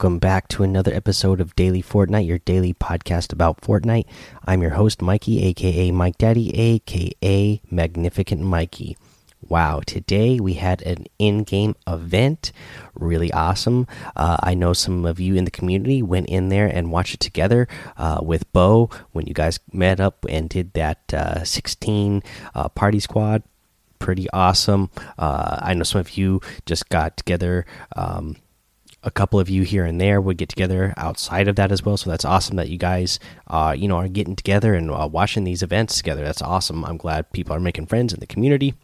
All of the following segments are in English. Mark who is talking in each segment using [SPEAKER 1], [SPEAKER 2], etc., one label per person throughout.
[SPEAKER 1] Welcome back to another episode of Daily Fortnite, your daily podcast about Fortnite. I'm your host, Mikey, aka Mike Daddy, aka Magnificent Mikey. Wow, today we had an in game event. Really awesome. Uh, I know some of you in the community went in there and watched it together uh, with Bo when you guys met up and did that uh, 16 uh, party squad. Pretty awesome. Uh, I know some of you just got together. Um, a couple of you here and there would get together outside of that as well. So that's awesome that you guys, uh, you know, are getting together and uh, watching these events together. That's awesome. I'm glad people are making friends in the community.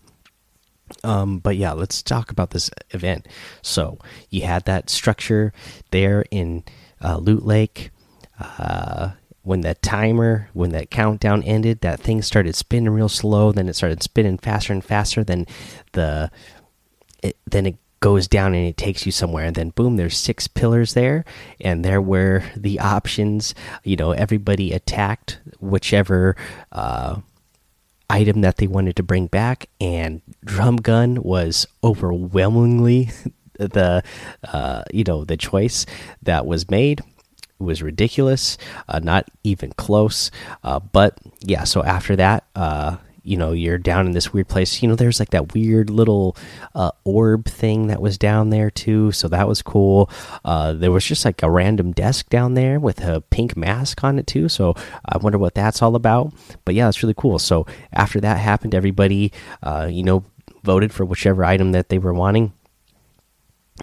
[SPEAKER 1] Um, but yeah, let's talk about this event. So you had that structure there in uh, Loot Lake. Uh, when that timer, when that countdown ended, that thing started spinning real slow. Then it started spinning faster and faster. Then the it, then it goes down and it takes you somewhere and then boom there's six pillars there and there were the options. You know everybody attacked whichever uh, item that they wanted to bring back and drum gun was overwhelmingly the uh, you know the choice that was made. It was ridiculous uh, not even close uh, but yeah so after that uh, you know you're down in this weird place. You know there's like that weird little uh, orb thing that was down there too so that was cool. Uh, there was just like a random desk down there with a pink mask on it too so i wonder what that's all about. But yeah it's really cool. So after that happened everybody uh, you know voted for whichever item that they were wanting.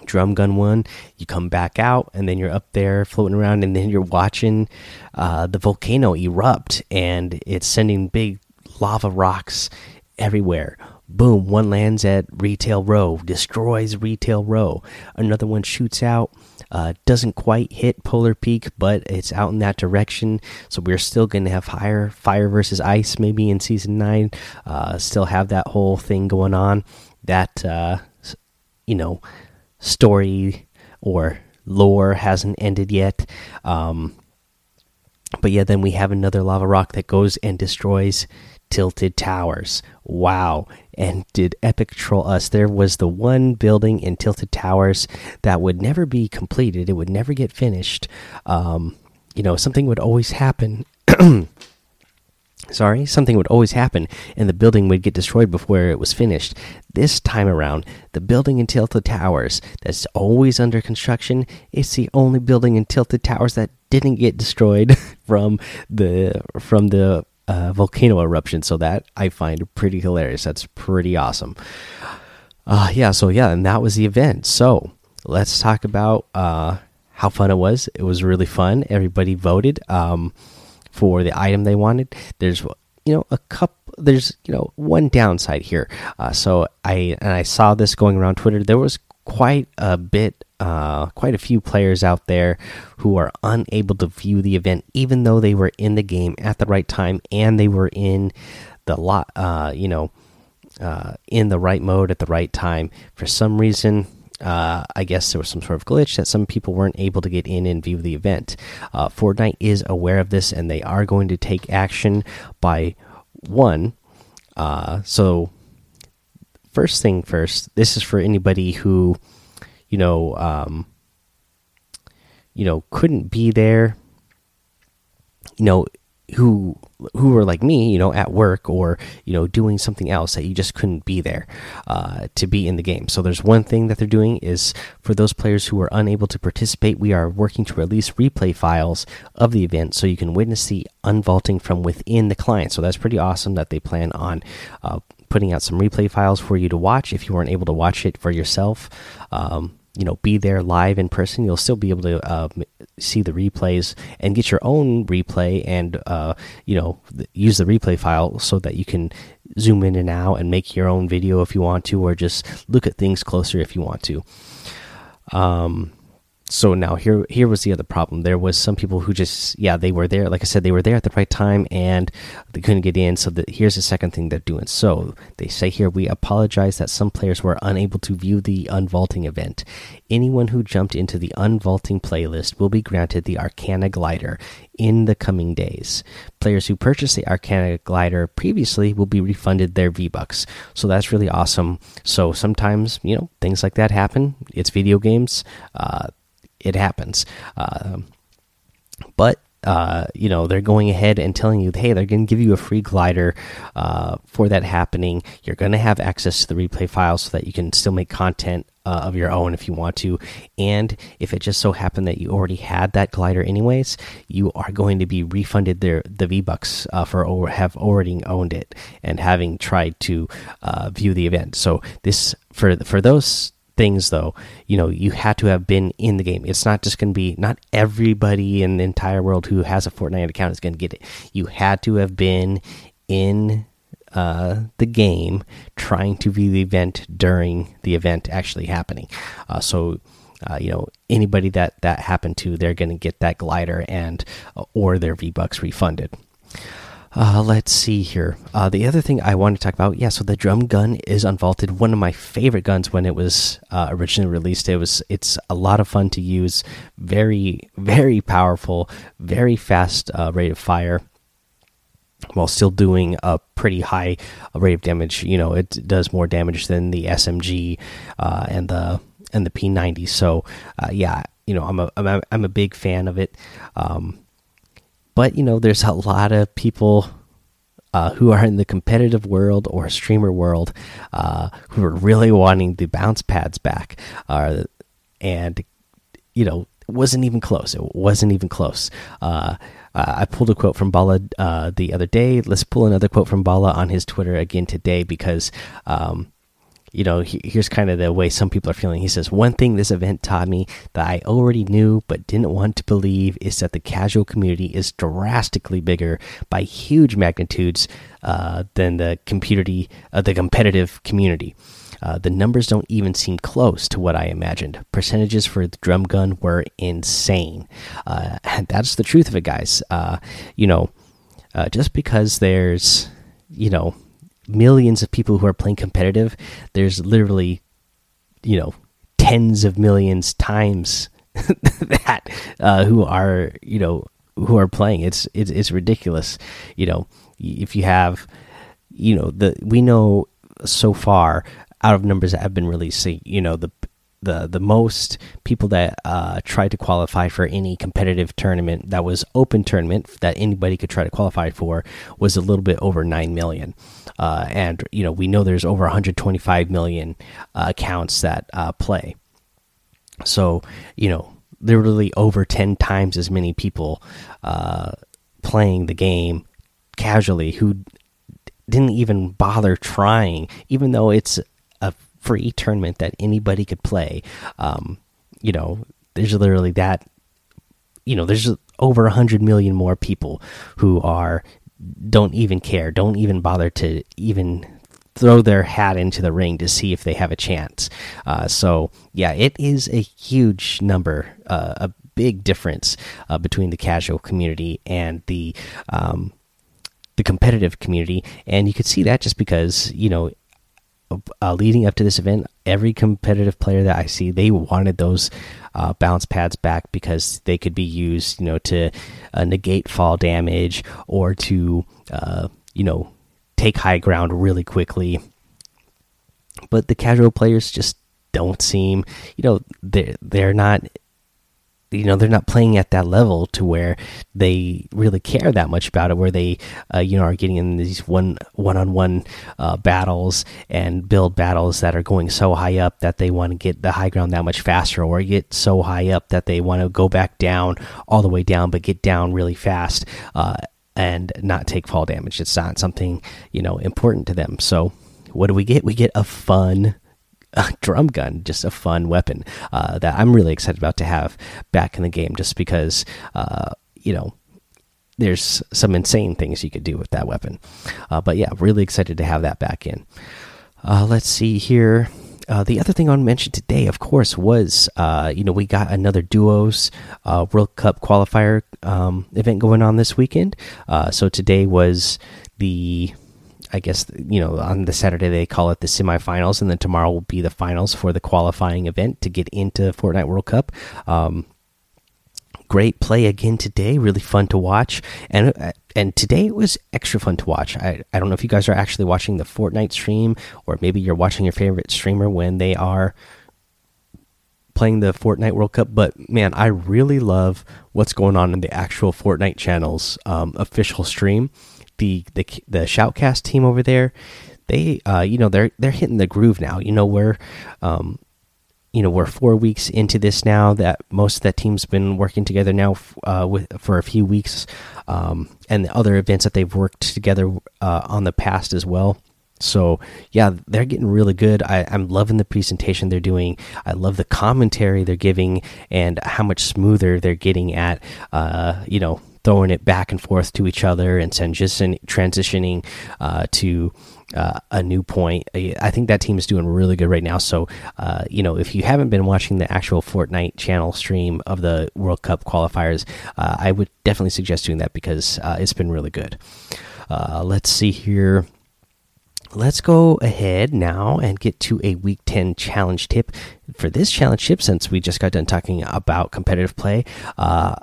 [SPEAKER 1] Drum gun one you come back out and then you're up there floating around and then you're watching uh, the volcano erupt and it's sending big lava rocks everywhere. Boom, one lands at Retail Row, destroys Retail Row. Another one shoots out, uh, doesn't quite hit Polar Peak, but it's out in that direction. So we're still going to have higher fire versus ice maybe in season nine. Uh, still have that whole thing going on. That, uh, you know, story or lore hasn't ended yet. Um, but yeah, then we have another lava rock that goes and destroys Tilted Towers. Wow. And did Epic troll us? There was the one building in Tilted Towers that would never be completed, it would never get finished. Um, you know, something would always happen. Sorry, something would always happen, and the building would get destroyed before it was finished. This time around, the building in Tilted Towers that's always under construction, it's the only building in Tilted Towers that didn't get destroyed from the from the uh, volcano eruption. So that I find pretty hilarious. That's pretty awesome. Uh, yeah. So yeah, and that was the event. So let's talk about uh, how fun it was. It was really fun. Everybody voted um, for the item they wanted. There's you know a couple. There's you know one downside here. Uh, so I and I saw this going around Twitter. There was quite a bit uh, quite a few players out there who are unable to view the event, even though they were in the game at the right time and they were in the lot, uh, you know, uh, in the right mode at the right time. For some reason, uh, I guess there was some sort of glitch that some people weren't able to get in and view the event. Uh, Fortnite is aware of this and they are going to take action by one. Uh, so, first thing first, this is for anybody who you know, um, you know, couldn't be there, you know, who who were like me, you know, at work or you know doing something else that you just couldn't be there uh, to be in the game. So there's one thing that they're doing is for those players who are unable to participate, we are working to release replay files of the event so you can witness the unvaulting from within the client. So that's pretty awesome that they plan on uh, putting out some replay files for you to watch if you weren't able to watch it for yourself. Um, you know be there live in person you'll still be able to uh, see the replays and get your own replay and uh, you know use the replay file so that you can zoom in and out and make your own video if you want to or just look at things closer if you want to um so now here here was the other problem. There was some people who just yeah they were there. Like i said they were there at the right time and they couldn't get in. So the, here's the second thing they're doing. So they say here we apologize that some players were unable to view the unvaulting event. Anyone who jumped into the unvaulting playlist will be granted the arcana glider in the coming days. Players who purchased the arcana glider previously will be refunded their v bucks so that's really awesome. So sometimes you know things like that happen. It's video games. Uh, it happens. Um, but uh, you know they're going ahead and telling you, hey, they're going to give you a free glider uh, for that happening. You're going to have access to the replay files so that you can still make content uh, of your own if you want to. And if it just so happened that you already had that glider anyways, you are going to be refunded their the V Bucks uh, for or have already owned it and having tried to uh, view the event. So this for for those things though. You know you had to have been in the game. It's not just going to be not everybody in the entire world who has a fortnite account is going to get it. You had to have been in uh, the game trying to view the event during the event actually happening. Uh, so uh, you know anybody that that happened to they're going to get that glider and uh, or their v bucks refunded uh, let's see here. Uh, the other thing I want to talk about, yeah, so the drum gun is unvaulted. One of my favorite guns when it was uh, originally released. It was it's a lot of fun to use. Very very powerful, very fast uh, rate of fire, while still doing a pretty high rate of damage. You know, it does more damage than the SMG uh, and the and the P90. So uh, yeah, you know, I'm a I'm a, I'm a big fan of it. Um, but you know, there's a lot of people uh, who are in the competitive world or streamer world uh, who are really wanting the bounce pads back, uh, and you know, wasn't even close. It wasn't even close. Uh, I pulled a quote from Bala uh, the other day. Let's pull another quote from Bala on his Twitter again today because um, you know, he, here's kind of the way some people are feeling. He says, One thing this event taught me that I already knew but didn't want to believe is that the casual community is drastically bigger by huge magnitudes uh, than the community, uh, the competitive community. Uh, the numbers don't even seem close to what I imagined. Percentages for the drum gun were insane. Uh, and that's the truth of it, guys. Uh, you know, uh, just because there's, you know, millions of people who are playing competitive, there's literally, you know, tens of millions times that uh, who are you know who are playing. It's it's it's ridiculous. You know, if you have, you know, the we know so far out of numbers that have been released, you know, the the the most people that uh, tried to qualify for any competitive tournament that was open tournament that anybody could try to qualify for was a little bit over nine million, uh, and you know we know there's over 125 million uh, accounts that uh, play. So you know literally over 10 times as many people uh, playing the game casually who didn't even bother trying, even though it's free tournament that anybody could play. Um, you know, there's literally that. You know, there's over a hundred million more people who are don't even care, don't even bother to even throw their hat into the ring to see if they have a chance. Uh, so yeah, it is a huge number, uh, a big difference uh, between the casual community and the um, the competitive community, and you could see that just because you know uh, leading up to this event, every competitive player that I see, they wanted those uh, bounce pads back because they could be used, you know, to uh, negate fall damage or to, uh, you know, take high ground really quickly. But the casual players just don't seem, you know, they're they're not you know they're not playing at that level to where they really care that much about it where they uh, you know are getting in these one one on one uh, battles and build battles that are going so high up that they want to get the high ground that much faster or get so high up that they want to go back down all the way down but get down really fast uh, and not take fall damage. It's not something you know important to them. So what do we get? We get a fun a drum gun, just a fun weapon uh, that I'm really excited about to have back in the game, just because uh, you know there's some insane things you could do with that weapon. Uh, but yeah, really excited to have that back in. Uh, let's see here. Uh, the other thing I want to mention today, of course, was uh, you know we got another duos World Cup qualifier um, event going on this weekend. so today was the I guess you know on the Saturday they call it the semifinals, and then tomorrow will be the finals for the qualifying event to get into Fortnite World Cup. Um, great play again today, really fun to watch, and uh, and today it was extra fun to watch. I I don't know if you guys are actually watching the Fortnite stream, or maybe you're watching your favorite streamer when they are playing the Fortnite World Cup, but man, I really love what's going on in the actual Fortnite channel's um, official stream. The the the Shoutcast team over there, they uh, you know they're they're hitting the groove now. You know we're um, you know we're four weeks into this now that most of that team's been working together now uh, with for a few weeks um, and the other events that they've worked together uh, on the past as well. So yeah they're getting really good. I, i'm loving the presentation they're doing. I love the commentary they're giving and how much smoother they're getting at uh, you know throwing it back and forth to each other and transition, transitioning uh, to uh, a new point. I think that team is doing really good right now. So, uh, you know, if you haven't been watching the actual Fortnite channel stream of the World Cup qualifiers, uh, I would definitely suggest doing that because uh, it's been really good. Uh, let's see here. Let's go ahead now and get to a week 10 challenge tip. For this challenge tip, since we just got done talking about competitive play, uh,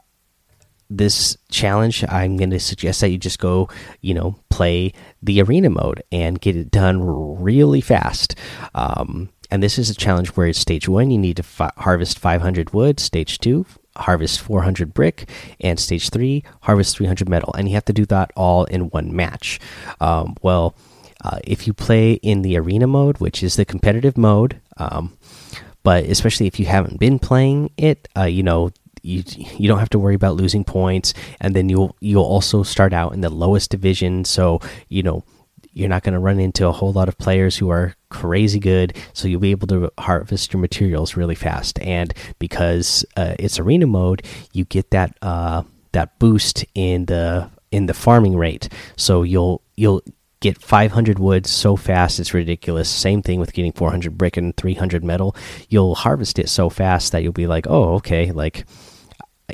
[SPEAKER 1] this challenge, I'm going to suggest that you just go, you know, play the arena mode and get it done really fast. Um, and this is a challenge where it's stage one, you need to harvest 500 wood, stage two, harvest 400 brick, and stage three, harvest 300 metal. And you have to do that all in one match. Um, well, uh, if you play in the arena mode, which is the competitive mode, um, but especially if you haven't been playing it, uh, you know you you don't have to worry about losing points, and then you'll you'll also start out in the lowest division. So you know you're not going to run into a whole lot of players who are crazy good so you'll be able to harvest your materials really fast and because uh, it's arena mode you get that uh, that boost in the in the farming rate so you'll you'll get 500 wood so fast it's ridiculous same thing with getting 400 brick and 300 metal you'll harvest it so fast that you'll be like oh okay like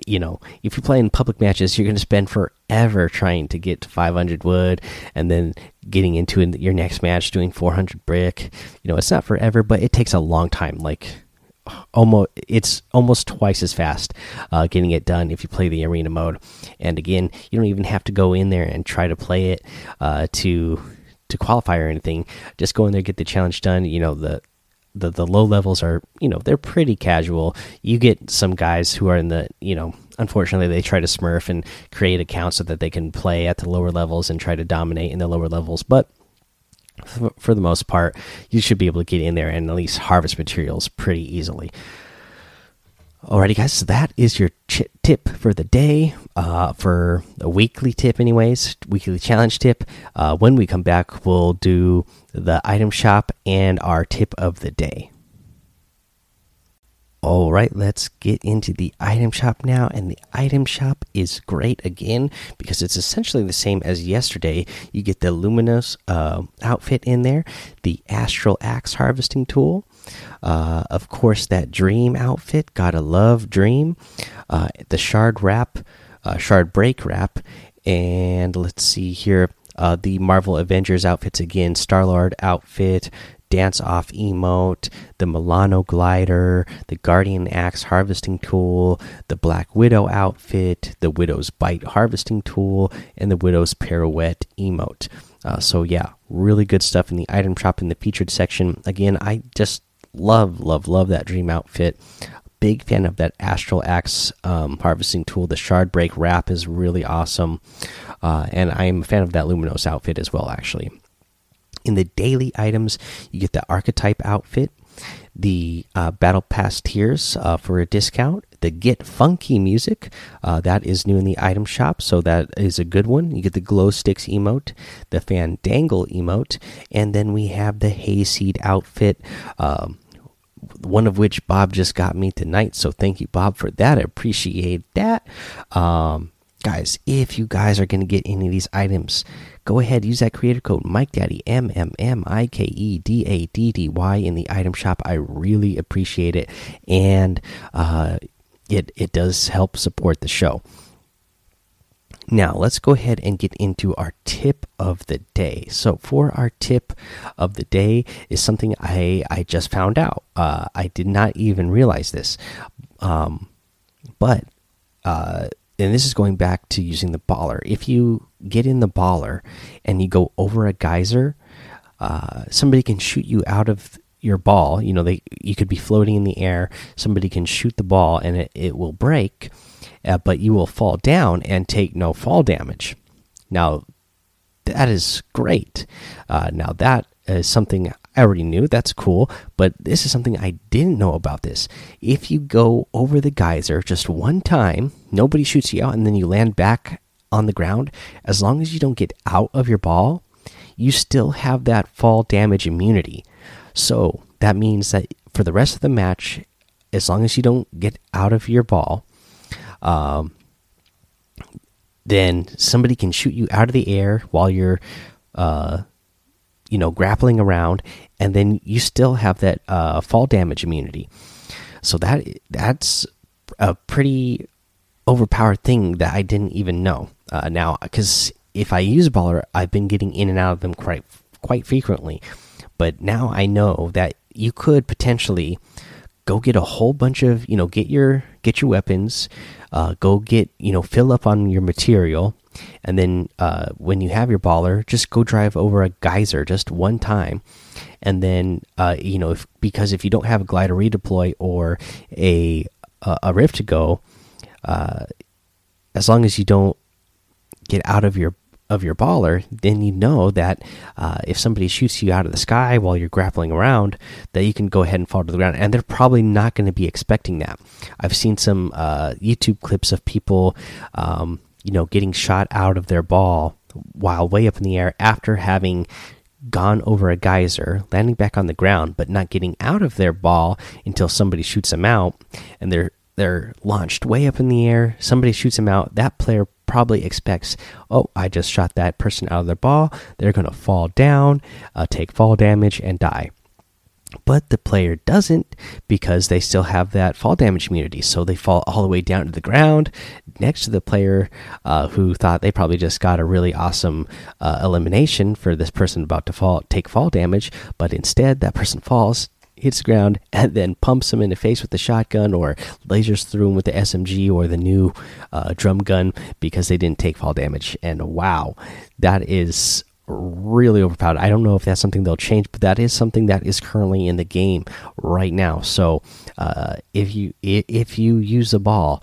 [SPEAKER 1] you know, if you play in public matches, you're going to spend forever trying to get to 500 wood and then getting into your next match doing 400 brick. You know, it's not forever, but it takes a long time. Like, almost it's almost twice as fast uh, getting it done if you play the arena mode. And again you don't even have to go in there and try to play it uh, to to qualify or anything. Just go in there get the challenge done. You know the the the low levels are you know they're pretty casual. You get some guys who are in the you know unfortunately they try to smurf and create accounts so that they can play at the lower levels and try to dominate in the lower levels, but for the most part, you should be able to get in there and at least harvest materials pretty easily. Alrighty, guys, so that is your tip for the day. Uh, for a weekly tip, anyways, weekly challenge tip. Uh, when we come back, we'll do the item shop and our tip of the day. All right, let's get into the item shop now. And the item shop is great again because it's essentially the same as yesterday. You get the Luminos uh, outfit in there, the Astral Axe harvesting tool, uh, of course, that Dream outfit. Gotta love Dream. Uh, the Shard Wrap, uh, Shard Break Wrap, and let's see here. Uh, the Marvel Avengers outfits again. Star Lord outfit, dance off emote, the Milano glider, the Guardian Axe harvesting tool, the Black Widow outfit, the Widow's Bite harvesting tool, and the Widow's pirouette emote. Uh, so yeah, really good stuff in the item shop in the featured section. Again, I just love, love, love that dream outfit. Big fan of that Astral Axe um, harvesting tool. The Shard Break wrap is really awesome, uh, and I'm a fan of that Luminos outfit as well. Actually, in the daily items, you get the archetype outfit, the uh, battle pass tiers uh, for a discount, the get funky music uh, that is new in the item shop, so that is a good one. You get the glow sticks emote, the fandangle emote, and then we have the hayseed outfit. Um, one of which Bob just got me tonight. So thank you, Bob, for that. I appreciate that. Um, guys, if you guys are going to get any of these items, go ahead use that creator code Mike Daddy M M M I K E D A D D Y in the item shop. I really appreciate it, and uh, it it does help support the show. Now, let's go ahead and get into our tip of the day. So, for our tip of the day is something I I just found out. Uh, I did not even realize this, um, but uh, and this is going back to using the baller. If you get in the baller and you go over a geyser, uh, somebody can shoot you out of your ball. You know, they you could be floating in the air. Somebody can shoot the ball and it, it will break, uh, but you will fall down and take no fall damage. Now, that is great. Uh, now that is something I already knew. That's cool. But this is something I didn't know about this. If you go over the geyser just one time, nobody shoots you out, and then you land back on the ground, as long as you don't get out of your ball, you still have that fall damage immunity. So that means that for the rest of the match, as long as you don't get out of your ball, um, then somebody can shoot you out of the air while you're, uh, you know, grappling around, and then you still have that uh, fall damage immunity. So that that's a pretty overpowered thing that I didn't even know. Uh, now, because if I use baller, I've been getting in and out of them quite quite frequently, but now I know that you could potentially go get a whole bunch of you know get your get your weapons, uh, go get you know fill up on your material, and then uh, when you have your baller, just go drive over a geyser just one time, and then uh, you know if because if you don't have a glider redeploy or a a rift to go, uh, as long as you don't get out of your of your baller, then you know that uh, if somebody shoots you out of the sky while you're grappling around, that you can go ahead and fall to the ground. And they're probably not going to be expecting that. I've seen some uh, YouTube clips of people, um, you know, getting shot out of their ball while way up in the air after having gone over a geyser, landing back on the ground, but not getting out of their ball until somebody shoots them out, and they're they're launched way up in the air. Somebody shoots them out. That player probably expects, oh, I just shot that person out of their ball. They're going to fall down, uh, take fall damage, and die. But the player doesn't because they still have that fall damage immunity. So they fall all the way down to the ground next to the player uh, who thought they probably just got a really awesome uh, elimination for this person about to fall take fall damage. But instead, that person falls, hits the ground and then pumps him in the face with the shotgun or lasers through him with the SMG or the new uh, drum gun because they didn't take fall damage. And wow, that is really overpowered. I don't know if that's something they'll change, but that is something that is currently in the game right now. So uh, if you if you use the ball.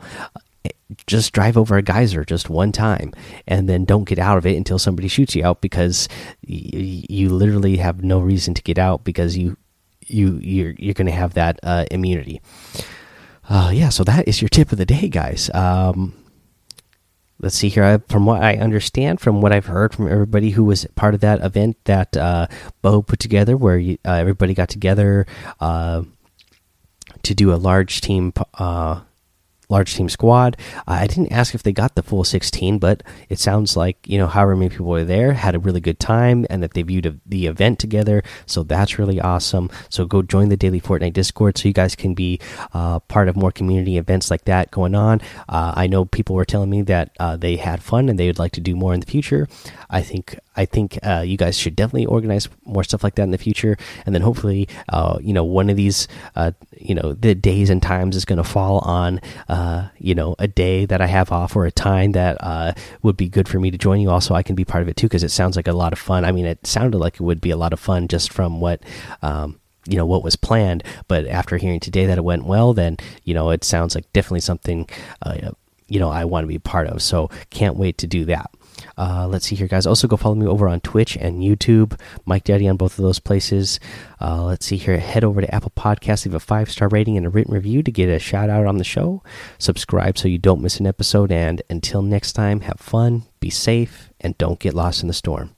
[SPEAKER 1] Just drive over a geyser just one time, and then don't get out of it until somebody shoots you out because you literally have no reason to get out because you you you're you're going to have that uh, immunity. Uh, yeah, so that is your tip of the day, guys. Um, let's see here. I, from what I understand, from what I've heard from everybody who was part of that event that uh, Bo put together, where you, uh, everybody got together uh, to do a large team uh, large team squad. Uh, I didn't ask if they got the full 16, but it sounds like, you know, however many people were there had a really good time and that they viewed a, the event together. So that's really awesome. So go join the Daily Fortnite Discord so you guys can be uh, part of more community events like that going on. Uh, I know people were telling me that uh, they had fun and they would like to do more in the future. I think I think uh, you guys should definitely organize more stuff like that in the future, and then hopefully, uh, you know, one of these, uh, you know, the days and times is going to fall on, uh, you know, a day that I have off or a time that uh, would be good for me to join you. Also, I can be part of it too because it sounds like a lot of fun. I mean, it sounded like it would be a lot of fun just from what. Um, you know what was planned but after hearing today that it went well then you know it sounds like definitely something uh, you know i want to be part of so can't wait to do that uh, let's see here, guys. Also, go follow me over on Twitch and YouTube. Mike Daddy on both of those places. Uh, let's see here. Head over to Apple Podcasts, leave a five star rating and a written review to get a shout out on the show. Subscribe so you don't miss an episode. And until next time, have fun, be safe, and don't get lost in the storm.